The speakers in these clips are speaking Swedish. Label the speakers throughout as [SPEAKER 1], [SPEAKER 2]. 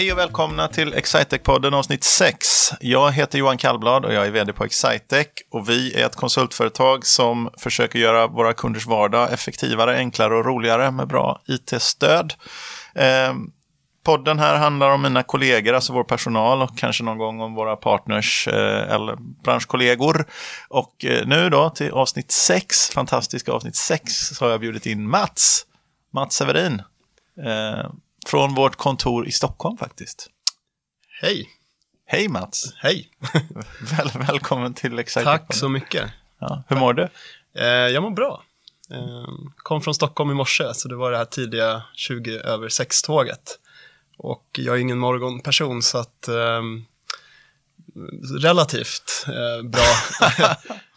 [SPEAKER 1] Hej och välkomna till Excitec-podden avsnitt 6. Jag heter Johan Kallblad och jag är vd på Excitec. Och vi är ett konsultföretag som försöker göra våra kunders vardag effektivare, enklare och roligare med bra it-stöd. Eh, podden här handlar om mina kollegor, alltså vår personal och kanske någon gång om våra partners eh, eller branschkollegor. Och eh, nu då till avsnitt 6, fantastiska avsnitt 6, så har jag bjudit in Mats, Mats Severin. Ehm, från vårt kontor i Stockholm faktiskt.
[SPEAKER 2] Hej!
[SPEAKER 1] Hej Mats!
[SPEAKER 2] Hej!
[SPEAKER 1] Väl, välkommen till Excitec.
[SPEAKER 2] Tack så mycket.
[SPEAKER 1] Ja, hur mår du?
[SPEAKER 2] Eh, jag mår bra. Eh, kom från Stockholm i morse, så det var det här tidiga 20 över 6-tåget. Och jag är ingen morgonperson, så att eh, relativt bra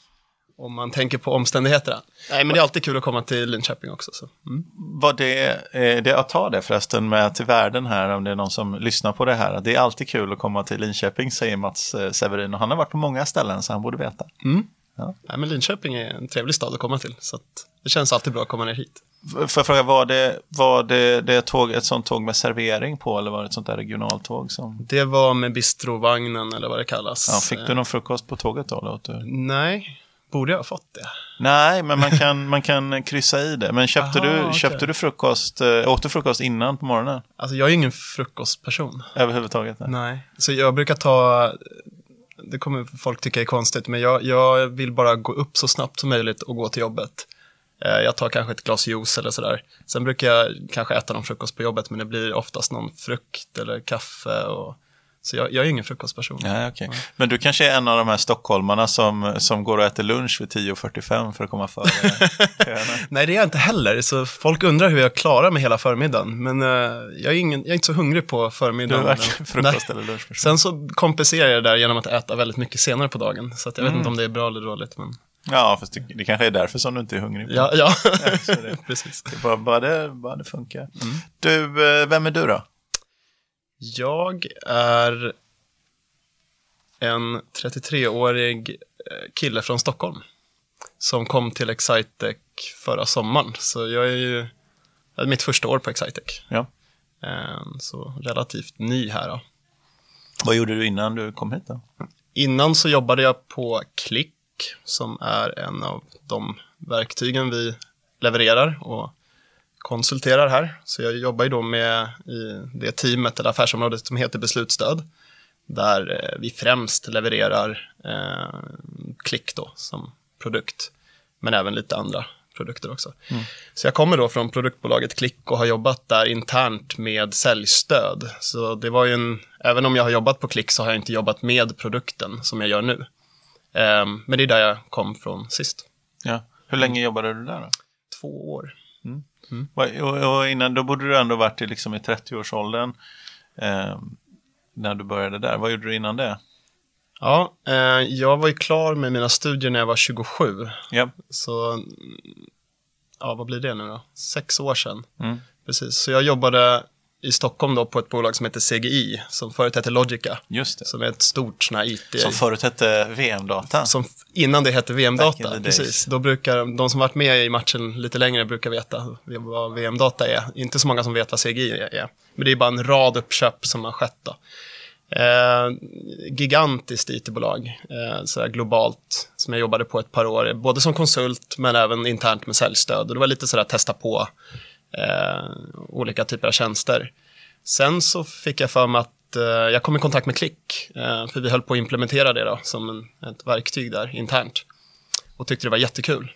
[SPEAKER 2] om man tänker på omständigheterna. Nej, men det är alltid kul att komma till Linköping också. Så. Mm.
[SPEAKER 1] Vad det, det, jag tar det förresten med till världen här, om det är någon som lyssnar på det här. Det är alltid kul att komma till Linköping, säger Mats eh, Severin. Och han har varit på många ställen, så han borde veta.
[SPEAKER 2] Mm. Ja. Nej, men Linköping är en trevlig stad att komma till, så det känns alltid bra att komma ner hit.
[SPEAKER 1] Får jag fråga, var det, var det, det tåg, ett sånt tåg med servering på eller var det ett sånt där regionaltåg? Som...
[SPEAKER 2] Det var med bistrovagnen eller vad det kallas.
[SPEAKER 1] Ja, fick du någon frukost på tåget då? Du...
[SPEAKER 2] Nej, Borde jag ha fått det?
[SPEAKER 1] Nej, men man kan, man kan kryssa i det. Men köpte, Aha, du, okay. köpte du frukost, äh, åt du frukost innan på morgonen?
[SPEAKER 2] Alltså jag är ingen frukostperson.
[SPEAKER 1] Överhuvudtaget? Nej.
[SPEAKER 2] nej. Så jag brukar ta, det kommer folk tycka är konstigt, men jag, jag vill bara gå upp så snabbt som möjligt och gå till jobbet. Eh, jag tar kanske ett glas juice eller sådär. Sen brukar jag kanske äta någon frukost på jobbet, men det blir oftast någon frukt eller kaffe och så jag, jag är ingen frukostperson.
[SPEAKER 1] Ja, okay. ja. Men du kanske är en av de här stockholmarna som, som går och äter lunch vid 10.45 för att komma före
[SPEAKER 2] Nej, det är jag inte heller. Så folk undrar hur jag klarar mig hela förmiddagen. Men uh, jag, är ingen, jag är inte så hungrig på förmiddagen.
[SPEAKER 1] Du är frukost eller lunch.
[SPEAKER 2] Sen så kompenserar jag det där genom att äta väldigt mycket senare på dagen. Så jag mm. vet inte om det är bra eller dåligt. Men...
[SPEAKER 1] Ja, fast det, det kanske är därför som du inte är hungrig.
[SPEAKER 2] Ja, ja. ja det,
[SPEAKER 1] precis. Det bara, bara, det, bara det funkar. Mm. Du, eh, vem är du då?
[SPEAKER 2] Jag är en 33-årig eh, kille från Stockholm som kom till Excitec förra sommaren. Så jag är ju, det är mitt första år på Excitec.
[SPEAKER 1] Ja.
[SPEAKER 2] Ehm, så relativt ny här då.
[SPEAKER 1] Vad gjorde du innan du kom hit då?
[SPEAKER 2] Innan så jobbade jag på Klick som är en av de verktygen vi levererar och konsulterar här. Så jag jobbar ju då med i det teamet eller affärsområdet som heter beslutsstöd. Där eh, vi främst levererar eh, klick då som produkt. Men även lite andra produkter också. Mm. Så jag kommer då från produktbolaget Klick och har jobbat där internt med säljstöd. Så det var ju en, även om jag har jobbat på Klick så har jag inte jobbat med produkten som jag gör nu. Um, men det är där jag kom från sist.
[SPEAKER 1] Ja. Hur länge jobbade du där då?
[SPEAKER 2] Två år.
[SPEAKER 1] Mm. Mm. Och, och, innan, då borde du ändå varit i, liksom i 30-årsåldern eh, när du började där. Vad gjorde du innan det?
[SPEAKER 2] Ja, eh, jag var ju klar med mina studier när jag var 27.
[SPEAKER 1] Yep.
[SPEAKER 2] Så, ja vad blir det nu då? Sex år sedan. Mm. Precis, så jag jobbade i Stockholm då på ett bolag som heter CGI, som förut hette Logica.
[SPEAKER 1] Just det.
[SPEAKER 2] Som är ett stort sån här IT.
[SPEAKER 1] Som förut hette VM-data.
[SPEAKER 2] Som innan det hette VM-data, precis. Då brukar, de som varit med i matchen lite längre brukar veta vad VM-data är. Inte så många som vet vad CGI är. Men det är bara en rad uppköp som har skett då. Eh, gigantiskt IT-bolag, eh, så globalt, som jag jobbade på ett par år, både som konsult men även internt med säljstöd. Och det var lite sådär testa på eh, olika typer av tjänster. Sen så fick jag för mig att eh, jag kom i kontakt med Klick, eh, för vi höll på att implementera det då, som en, ett verktyg där internt. Och tyckte det var jättekul.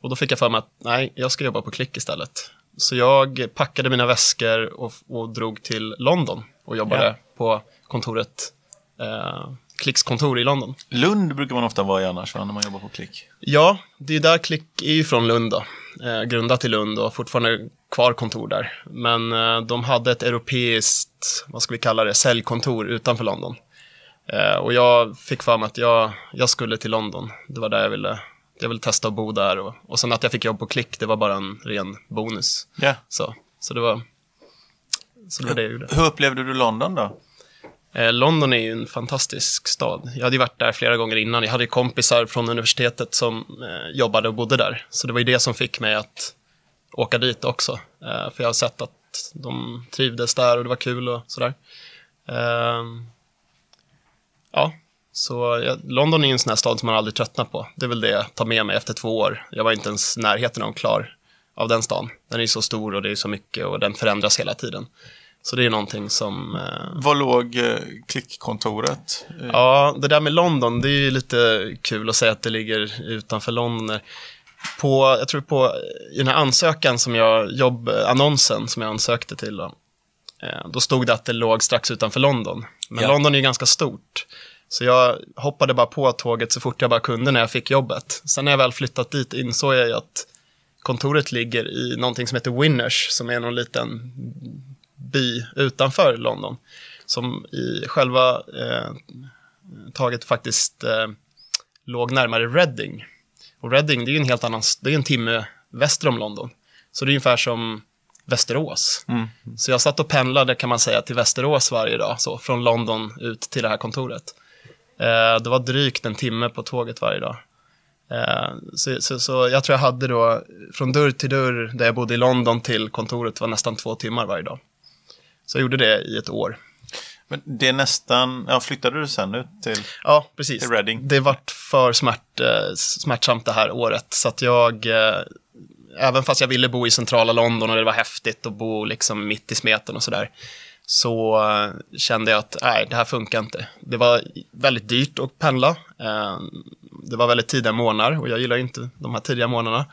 [SPEAKER 2] Och då fick jag för mig att nej, jag ska jobba på Klick istället. Så jag packade mina väskor och, och drog till London och jobbade ja. på kontoret eh, Klicks kontor i London.
[SPEAKER 1] Lund brukar man ofta vara i annars, va, när man jobbar på Klick?
[SPEAKER 2] Ja, det är där Klick är ju från Lund då. Eh, grundat i Lund och fortfarande kvar kontor där. Men eh, de hade ett europeiskt, vad ska vi kalla det, säljkontor utanför London. Eh, och jag fick för mig att jag, jag skulle till London. Det var där jag ville, jag ville testa att bo där. Och, och sen att jag fick jobb på Klick, det var bara en ren bonus.
[SPEAKER 1] Yeah.
[SPEAKER 2] Så, så det var, så det var det jag gjorde.
[SPEAKER 1] Hur upplevde du London då?
[SPEAKER 2] Eh, London är ju en fantastisk stad. Jag hade ju varit där flera gånger innan. Jag hade kompisar från universitetet som jobbade och bodde där. Så det var ju det som fick mig att åka dit också. Eh, för jag har sett att de trivdes där och det var kul och sådär. Um, ja, så London är ju en sån här stad som man aldrig tröttnar på. Det är väl det jag tar med mig efter två år. Jag var inte ens närheten av klar av den stan. Den är så stor och det är så mycket och den förändras hela tiden. Så det är någonting som... Eh...
[SPEAKER 1] Var låg eh, klickkontoret?
[SPEAKER 2] Ja, det där med London, det är ju lite kul att säga att det ligger utanför London. På, jag tror på, i den här ansökan som jag, jobbannonsen som jag ansökte till, då, eh, då stod det att det låg strax utanför London. Men ja. London är ju ganska stort. Så jag hoppade bara på tåget så fort jag bara kunde när jag fick jobbet. Sen när jag väl flyttat dit insåg jag ju att kontoret ligger i någonting som heter Winners, som är någon liten by utanför London. Som i själva eh, taget faktiskt eh, låg närmare Reading. Och Reading, det är ju en helt annan, det är en timme väster om London. Så det är ungefär som Västerås. Mm. Så jag satt och pendlade kan man säga till Västerås varje dag, så från London ut till det här kontoret. Eh, det var drygt en timme på tåget varje dag. Eh, så, så, så, jag tror jag hade då, från dörr till dörr, där jag bodde i London till kontoret var nästan två timmar varje dag. Så jag gjorde det i ett år.
[SPEAKER 1] Men det är nästan, ja flyttade du sen ut till,
[SPEAKER 2] ja, precis.
[SPEAKER 1] till Reading?
[SPEAKER 2] Det vart för smärt, eh, smärtsamt det här året, så att jag, eh, även fast jag ville bo i centrala London och det var häftigt att bo liksom mitt i smeten och sådär, så uh, kände jag att nej, det här funkar inte. Det var väldigt dyrt att pendla. Det var väldigt tidiga månader och jag gillar inte de här tidiga månaderna.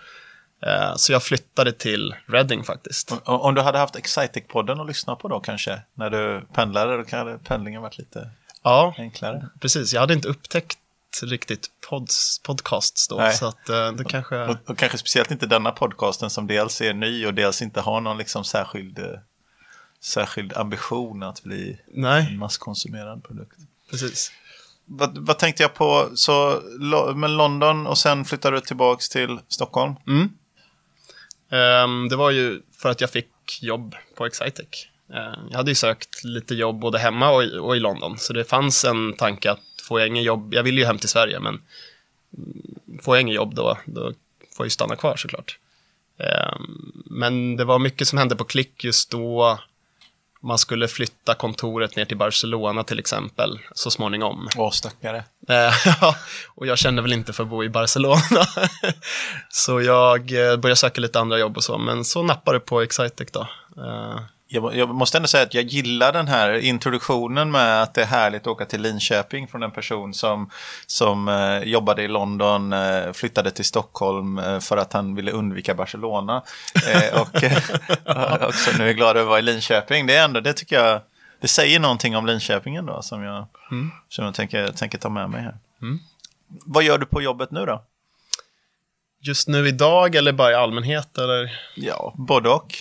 [SPEAKER 2] Uh, så jag flyttade till Reading faktiskt.
[SPEAKER 1] Om du hade haft Excitec-podden att lyssna på då kanske, när du pendlade, då hade pendlingen varit lite ja, enklare.
[SPEAKER 2] Precis, jag hade inte upptäckt riktigt pods, podcasts då. Nej. Så att, det kanske...
[SPEAKER 1] Och, och, kanske speciellt inte denna podcasten som dels är ny och dels inte har någon liksom särskild särskild ambition att bli Nej. en masskonsumerad produkt.
[SPEAKER 2] Precis.
[SPEAKER 1] Vad, vad, tänkte jag på, så med London och sen flyttade du tillbaka till Stockholm?
[SPEAKER 2] Mm. Um, det var ju för att jag fick jobb på Excitec. Uh, jag hade ju sökt lite jobb både hemma och i, och i London, så det fanns en tanke att får jag ingen jobb, jag vill ju hem till Sverige, men får jag ingen jobb då, då får jag ju stanna kvar såklart. Um, men det var mycket som hände på klick just då man skulle flytta kontoret ner till Barcelona till exempel så småningom.
[SPEAKER 1] Åh, stackare.
[SPEAKER 2] Eh, och jag kände väl inte för att bo i Barcelona. så jag eh, började söka lite andra jobb och så, men så nappade på Excitec då.
[SPEAKER 1] Jag, jag, måste ändå säga att jag gillar den här introduktionen med att det är härligt att åka till Linköping från en person som, som eh, jobbade i London, eh, flyttade till Stockholm eh, för att han ville undvika Barcelona. Eh, och eh, också nu är glad över att vara i Linköping. Det är ändå, det tycker jag, det säger någonting om Linköping ändå som jag, mm. som jag tänker, tänker ta med mig här. Mm. Vad gör du på jobbet nu då?
[SPEAKER 2] Just nu idag eller bara i allmänhet? Eller?
[SPEAKER 1] Ja, både och.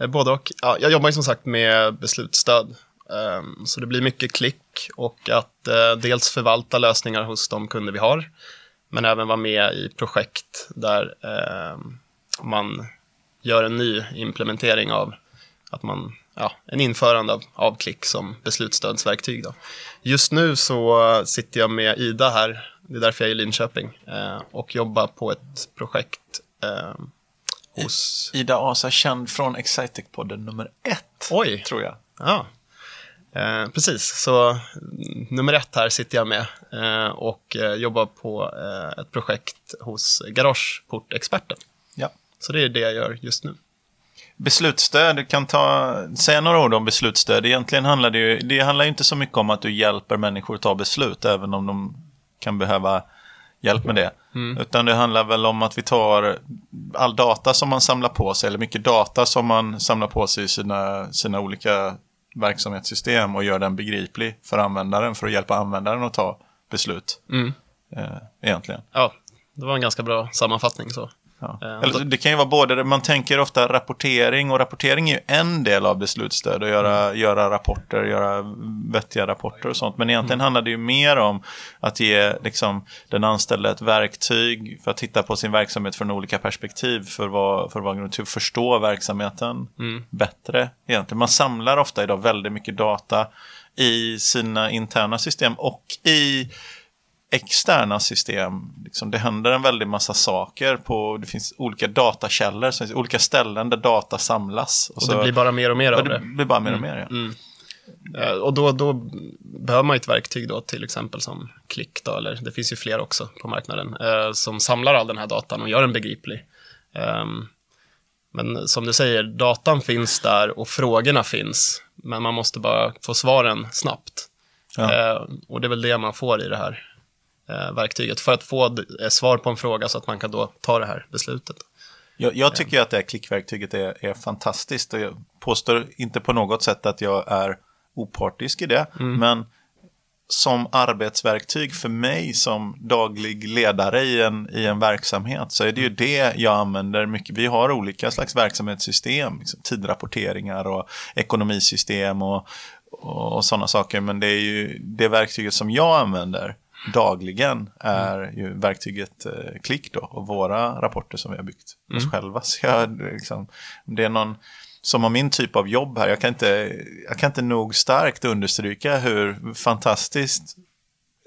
[SPEAKER 2] Eh, både och. Ja, jag jobbar ju som sagt med beslutsstöd. Um, så det blir mycket klick och att uh, dels förvalta lösningar hos de kunder vi har, men även vara med i projekt där uh, man gör en ny implementering av att man, ja, en införande av, av klick som beslutsstödsverktyg. Då. Just nu så sitter jag med Ida här det är därför jag är i Linköping eh, och jobbar på ett projekt eh, hos...
[SPEAKER 1] Ida Asa, känd från Excitec-podden nummer ett,
[SPEAKER 2] Oj.
[SPEAKER 1] tror jag.
[SPEAKER 2] Ja, eh, precis. Så mm, nummer ett här sitter jag med eh, och eh, jobbar på eh, ett projekt hos Garageportexperten.
[SPEAKER 1] Ja.
[SPEAKER 2] Så det är det jag gör just nu.
[SPEAKER 1] Beslutsstöd, du kan ta, säga några ord om beslutsstöd. Egentligen handlar det ju, det handlar inte så mycket om att du hjälper människor att ta beslut, även om de kan behöva hjälp med det. Mm. Utan det handlar väl om att vi tar all data som man samlar på sig, eller mycket data som man samlar på sig i sina, sina olika verksamhetssystem och gör den begriplig för användaren för att hjälpa användaren att ta beslut. Mm. Eh, egentligen.
[SPEAKER 2] Ja, det var en ganska bra sammanfattning så.
[SPEAKER 1] Ja. Eh, Eller, det kan ju vara både, man tänker ofta rapportering och rapportering är ju en del av beslutsstöd och göra, mm. göra rapporter, göra vettiga rapporter och sånt. Men egentligen mm. handlar det ju mer om att ge liksom, den anställda ett verktyg för att titta på sin verksamhet från olika perspektiv för vad, för vad att förstå verksamheten mm. bättre. Egentligen. Man samlar ofta idag väldigt mycket data i sina interna system och i externa system. Liksom, det händer en väldig massa saker. på Det finns olika datakällor, så olika ställen där data samlas.
[SPEAKER 2] Och, och det blir bara mer och mer av
[SPEAKER 1] det. Det blir bara mer och mm. mer, ja. Mm.
[SPEAKER 2] Eh, och då, då behöver man ett verktyg då, till exempel som Klick, då, eller det finns ju fler också på marknaden, eh, som samlar all den här datan och gör den begriplig. Um, men som du säger, datan finns där och frågorna finns, men man måste bara få svaren snabbt. Ja. Eh, och det är väl det man får i det här eh, verktyget, för att få eh, svar på en fråga så att man kan då ta det här beslutet.
[SPEAKER 1] Jag, jag tycker att det här klickverktyget är, är fantastiskt och jag påstår inte på något sätt att jag är opartisk i det, mm. men som arbetsverktyg för mig som daglig ledare i en, i en verksamhet så är det ju det jag använder mycket. Vi har olika slags verksamhetssystem, liksom tidrapporteringar och ekonomisystem och, och, och sådana saker. Men det är ju det verktyget som jag använder dagligen är mm. ju verktyget eh, Klick då och våra rapporter som vi har byggt mm. oss själva. Så jag, liksom, det är någon som har min typ av jobb här, jag kan inte, jag kan inte nog starkt understryka hur fantastiskt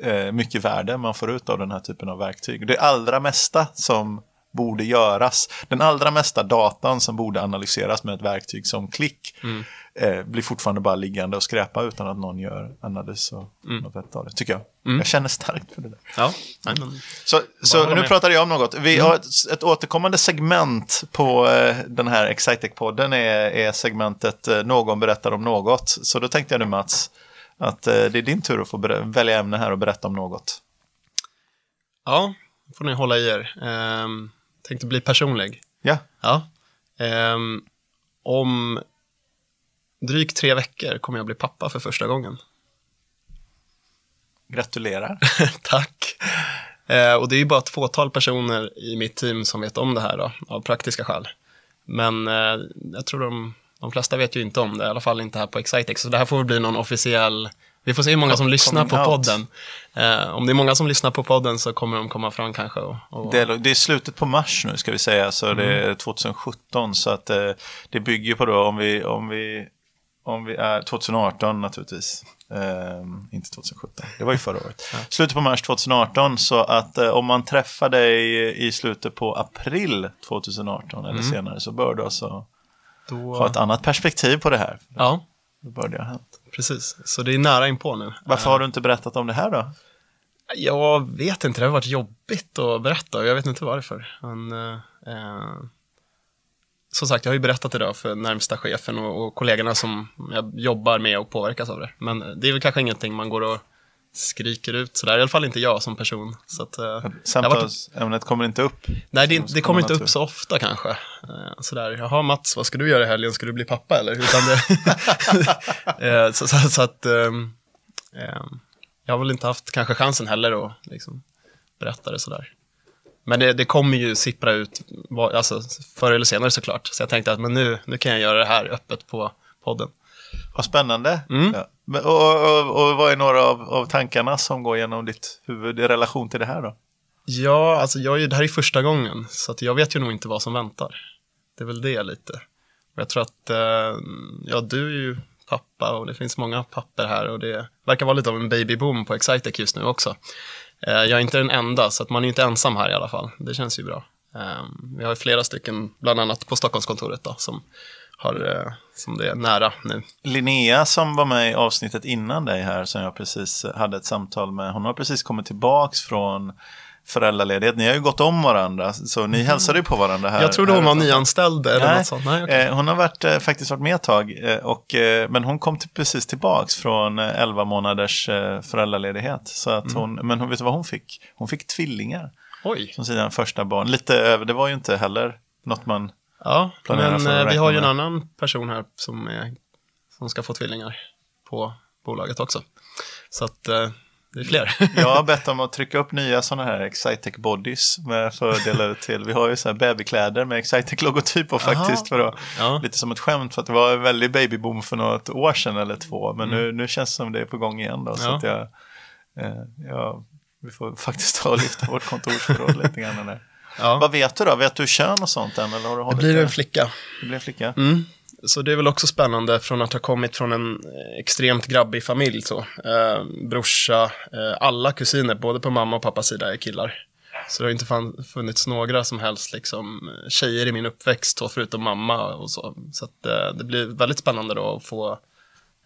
[SPEAKER 1] eh, mycket värde man får ut av den här typen av verktyg. Det allra mesta som borde göras, den allra mesta datan som borde analyseras med ett verktyg som klick mm. eh, blir fortfarande bara liggande och skräpa utan att någon gör analys och mm. något av det, tycker jag. Mm. Jag känner starkt för det där.
[SPEAKER 2] Ja.
[SPEAKER 1] Så, så nu pratade jag om något. Vi mm. har ett, ett återkommande segment på eh, den här Excitec-podden är, är segmentet eh, Någon berättar om något. Så då tänkte jag nu Mats, att eh, det är din tur att få välja ämne här och berätta om något.
[SPEAKER 2] Ja, får ni hålla i er. Um, tänkte bli personlig.
[SPEAKER 1] Ja.
[SPEAKER 2] ja. Um, om drygt tre veckor kommer jag bli pappa för första gången.
[SPEAKER 1] Gratulerar.
[SPEAKER 2] Tack. Uh, och det är ju bara ett fåtal personer i mitt team som vet om det här då, av praktiska skäl. Men uh, jag tror de, de flesta vet ju inte om det, i alla fall inte här på Excitex. Så det här får väl bli någon officiell vi får se hur många som lyssnar på podden. Eh, om det är många som lyssnar på podden så kommer de komma fram kanske. Och, och...
[SPEAKER 1] Det, är, det, är, slutet på mars nu ska vi säga, så mm. det är 2017. Så att eh, det bygger på då om vi, om vi, om vi är 2018 naturligtvis. Eh, inte 2017, det var ju förra året. Ja. Slutet på mars 2018, så att eh, om man träffar dig i slutet på april 2018 eller mm. senare så bör du alltså då... ha ett annat perspektiv på det här.
[SPEAKER 2] Ja.
[SPEAKER 1] Då bör det ha hänt.
[SPEAKER 2] Precis, så det är nära inpå nu.
[SPEAKER 1] Varför har du inte berättat om det här då?
[SPEAKER 2] Jag vet inte, det har varit jobbigt att berätta och jag vet inte varför. Men, eh, som sagt, jag har ju berättat idag för närmsta chefen och, och kollegorna som jag jobbar med och påverkas av det. Men det är väl kanske ingenting man går och skriker ut sådär, i alla fall inte jag som person. Så att,
[SPEAKER 1] eh, Samtalsämnet kommer inte upp?
[SPEAKER 2] Nej, det, det kommer inte upp så ofta kanske. Eh, sådär, jaha Mats, vad ska du göra i helgen? Ska du bli pappa eller? Utan det, eh, så, så, så, att ehm, jag har väl inte haft kanske chansen heller att liksom, berätta det sådär. Men det, det kommer ju sippra ut, alltså, förr eller senare såklart. Så jag tänkte att men nu, nu kan jag göra det här öppet på podden.
[SPEAKER 1] Vad spännande. Mm. Ja. Och, och, och, vad är några av, av tankarna som går genom ditt huvud i relation till det här då?
[SPEAKER 2] Ja, alltså jag, det här är första gången, så att jag vet ju nog inte vad som väntar. Det är väl det lite. Och jag tror att, eh, ja du är ju pappa och det finns många papper här och det verkar vara lite av en babyboom på Excitec just nu också. Eh, jag är inte den enda, så att man är inte ensam här i alla fall. Det känns ju bra. Eh, vi har flera stycken, bland annat på Stockholmskontoret då, som har, eh, som det är nära nu.
[SPEAKER 1] Linnea som var med i avsnittet innan dig här, som jag precis hade ett samtal med, hon har precis kommit tillbaks från föräldraledighet. Ni har ju gått om varandra, så ni mm. hälsade ju på varandra här.
[SPEAKER 2] Jag trodde hon var nyanställd eller Nej, något sånt.
[SPEAKER 1] Nej, okay. eh, hon har varit, eh, faktiskt varit med ett tag, och, men hon kom till, precis tillbaks från 11 månaders föräldraledighet. Så att hon, mm. Men hon, vet du vad hon fick? Hon fick tvillingar.
[SPEAKER 2] Oj.
[SPEAKER 1] Som sina första barn. Lite över, det var ju inte heller något man
[SPEAKER 2] Ja, men eh, vi har ju en annan person här som, är, som ska få tvillingar på bolaget också. Så att eh, det är fler.
[SPEAKER 1] Jag har bett dem att trycka upp nya sådana här Excitec bodies med för att dela ut till. Vi har ju så här babykläder med Excitec-logotyp på faktiskt. För att, ja. Lite som ett skämt för att det var en väldig babyboom för något år sedan eller två. Men mm. nu, nu känns det som det är på gång igen då. Så ja. att jag, eh, jag, vi får faktiskt ta och lyfta vårt kontorsförråd lite grann. Där. Ja. Vad vet du då? Vet du kön och sånt än? Eller har
[SPEAKER 2] du det blir en flicka.
[SPEAKER 1] Det blir en flicka.
[SPEAKER 2] Mm. Så det är väl också spännande från att ha kommit från en eh, extremt grabbig familj. Så. Eh, brorsa, eh, alla kusiner, både på mamma och pappas sida, är killar. Så det har inte funnits några som helst liksom, tjejer i min uppväxt, förutom mamma och så. Så att, eh, det blir väldigt spännande då att få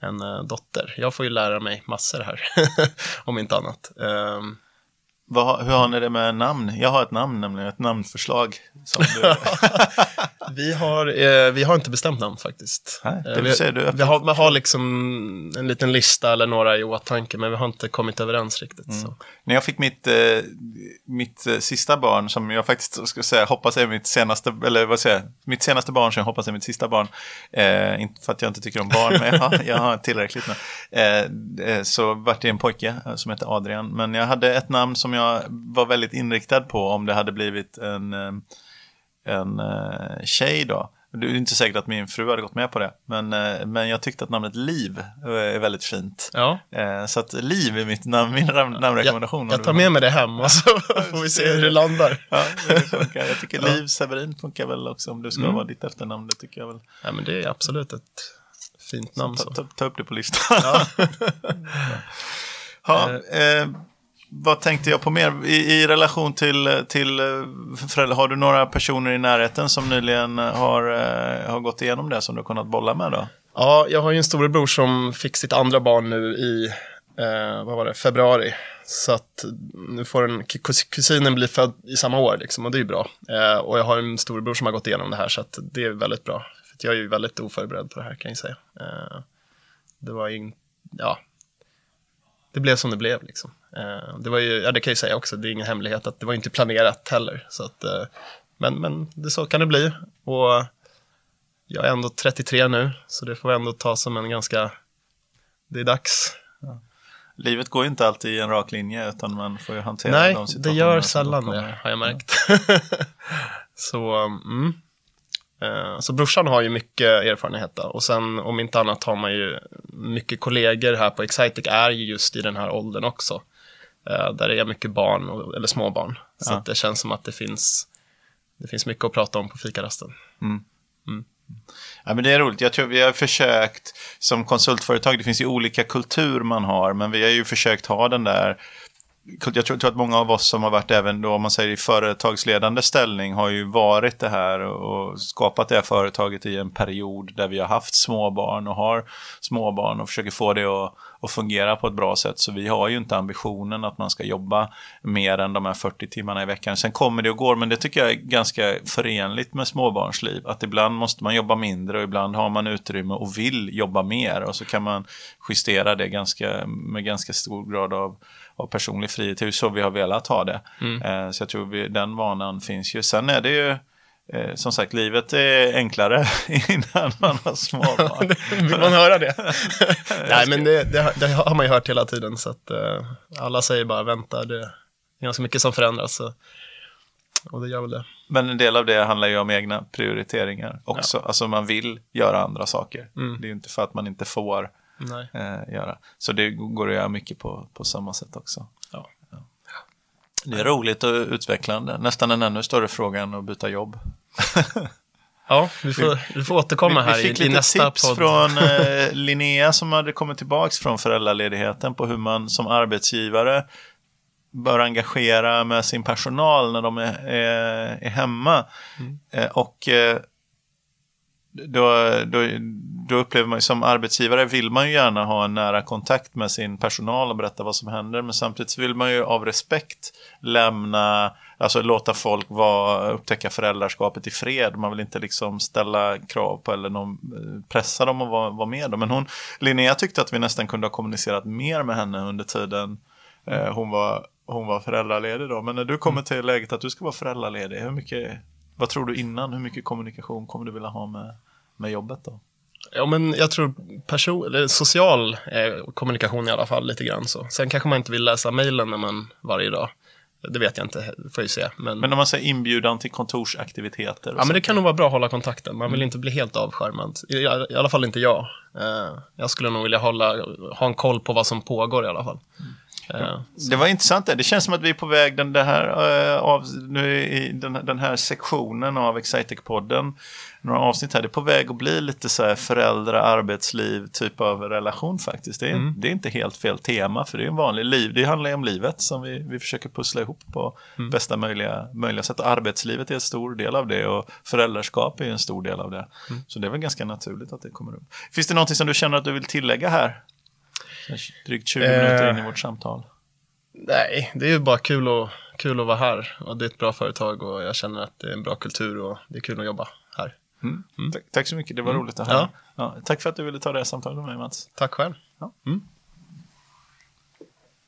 [SPEAKER 2] en uh, dotter. Jag får ju lära mig massor här, om inte annat.
[SPEAKER 1] Vad, hur har ni det med namn? Jag har ett namn nämligen, ett namnförslag. Som du...
[SPEAKER 2] vi, har, eh, vi har inte bestämt namn faktiskt.
[SPEAKER 1] Nej, det
[SPEAKER 2] vi,
[SPEAKER 1] säger du
[SPEAKER 2] vi, har, vi har liksom en liten lista eller några i åtanke, men vi har inte kommit överens riktigt. Mm.
[SPEAKER 1] När jag fick mitt, eh, mitt eh, sista barn, som jag faktiskt ska säga, hoppas är mitt senaste, eller vad säger jag, mitt senaste barn som jag hoppas är mitt sista barn. Eh, inte för att jag inte tycker om barn, men jag har, jag har tillräckligt med. Eh, eh, så vart det en pojke som heter Adrian, men jag hade ett namn som jag var väldigt inriktad på om det hade blivit en, eh, en uh, tjej då. Det är inte säkert att min fru hade gått med på det, men, uh, men jag tyckte att namnet Liv är väldigt fint.
[SPEAKER 2] Ja.
[SPEAKER 1] Uh, så att Liv är mitt namn, min namnrekommendation.
[SPEAKER 2] Jag, jag tar med mig det hem och så får vi se hur det landar.
[SPEAKER 1] ja, det. Jag tycker Liv Severin funkar väl också om det ska mm. vara ditt efternamn. Det tycker jag väl.
[SPEAKER 2] Ja, men det är absolut ett fint namn.
[SPEAKER 1] Så, ta, ta, ta, upp det på listan. Ja. ja. eh, vad tänkte jag på mer? I, i relation till, till föräldrar, har du några personer i närheten som nyligen har, eh, har gått igenom det som du har kunnat bolla med då?
[SPEAKER 2] Ja, jag har ju en storebror som fick sitt andra barn nu i eh, vad var det, februari. Så att nu får en, kusinen bli född i samma år liksom, och det är ju bra. Eh, och jag har en storebror som har gått igenom det här så att det är väldigt bra. För jag är ju väldigt oförberedd på det här kan jag säga. Eh, det var ju, ja, det blev som det blev liksom. Eh, det var ju, ja det kan jag säga också, det är ingen hemlighet att det var inte planerat heller. Så att, eh, men, men det, så kan det bli. Och jag är ändå 33 nu, så det får jag ändå ta som en ganska, det är dags. Ja.
[SPEAKER 1] Livet går ju inte alltid i en rak linje, utan man får ju hantera
[SPEAKER 2] Nej,
[SPEAKER 1] de
[SPEAKER 2] situationerna. Nej, det gör sällan det, har jag märkt. så, mm. Eh, så brorsan har ju mycket erfarenhet då. och sen om inte annat har man ju mycket kollegor här på Excitec är ju just i den här åldern också. Eh, där det är mycket barn, eller småbarn. Så ja. att det känns som att det finns, det finns mycket att prata om på fikarasten. Mm.
[SPEAKER 1] Mm. Ja, men det är roligt. Jag tror vi har försökt som konsultföretag, det finns ju olika kultur man har, men vi har ju försökt ha den där jag tror, tror, att många av oss som har varit även då, om man säger i företagsledande ställning, har ju varit det här och skapat det här företaget i en period där vi har haft småbarn och har småbarn och försöker få det att, att fungera på ett bra sätt. Så vi har ju inte ambitionen att man ska jobba mer än de här 40 timmarna i veckan. Sen kommer det och går, men det tycker jag är ganska förenligt med småbarnsliv. Att ibland måste man jobba mindre och ibland har man utrymme och vill jobba mer och så kan man justera det ganska, med ganska stor grad av av personlig frihet. Det är så vi har velat ha det. Mm. Eh, så jag tror vi, den vanan finns ju. Sen är det ju eh, som sagt, livet är enklare innan man har småbarn.
[SPEAKER 2] Vill man höra det? Nej, men det, det, det, har man ju hört hela tiden. Så att, uh, alla säger bara vänta, det är ganska mycket som förändras. Så, och det gör väl det.
[SPEAKER 1] Men en del av det handlar ju om egna prioriteringar också. Ja. Alltså man vill göra andra saker. Mm. Det är ju inte för att man inte får eh, göra. Så det går att göra mycket på, på samma sätt också. Ja. Det är roligt och utvecklande. Nästan en ännu större fråga än att byta jobb.
[SPEAKER 2] Ja, vi får, vi får återkomma här
[SPEAKER 1] vi, vi fick i, nästa tips podd. från eh, Linnea som hade kommit tillbaka från föräldraledigheten på hur man som arbetsgivare bör engagera med sin personal när de är, är, är hemma. Mm. Eh, och eh, då, då, då upplever man ju som arbetsgivare vill man ju gärna ha en nära kontakt med sin personal och berätta vad som händer. Men samtidigt vill man ju av respekt lämna, alltså låta folk vara, upptäcka föräldraskapet i fred. Man vill inte liksom ställa krav på eller någon, pressa dem att vara, vara med. Dem. Men hon, Linnea tyckte att vi nästan kunde ha kommunicerat mer med henne under tiden eh, hon var hon var föräldraledig då. Men när du kommer till läget att du ska vara föräldraledig, hur mycket, vad tror du innan? Hur mycket kommunikation kommer du vilja ha med, med jobbet då?
[SPEAKER 2] Ja, men jag tror person, eller social eh, kommunikation i alla fall lite grann så. Sen kanske man inte vill läsa mejlen när man varje dag. Det vet jag inte, får ju se. Men,
[SPEAKER 1] men om man säger inbjudan till kontorsaktiviteter?
[SPEAKER 2] Ja, men det kan nog vara bra att hålla kontakten. Man vill inte bli helt avskärmad. I, I, alla fall inte jag. Eh, jag skulle nog vilja hålla, ha en koll på vad som pågår i alla fall. Mm.
[SPEAKER 1] Det var intressant det. Det känns som att vi är på väg den, här, uh, av, nu i den, den här sektionen av Excitec-podden. Några avsnitt här. Det är på väg att bli lite så här föräldrar, arbetsliv, typ av relation faktiskt. Det är, mm. det är inte helt fel tema för det är en vanlig liv. Det handlar ju om livet som vi, vi försöker pussla ihop på mm. bästa möjliga, möjliga sätt. Arbetslivet är en stor del av det och föräldraskap är en stor del av det. Mm. Så det är väl ganska naturligt att det kommer upp. Finns det någonting som du känner att du vill tillägga här? Drygt 20 minuter in i vårt samtal.
[SPEAKER 2] Nej, det är ju bara kul, och, kul att vara här. Och det är ett bra företag och jag känner att det är en bra kultur och det är kul att jobba här.
[SPEAKER 1] Mm. Mm. Tack, tack, så mycket, det var mm. roligt att höra. Ja. Ja, tack för att du ville ta det här samtalet med mig Mats.
[SPEAKER 2] Tack själv. Ja. Mm.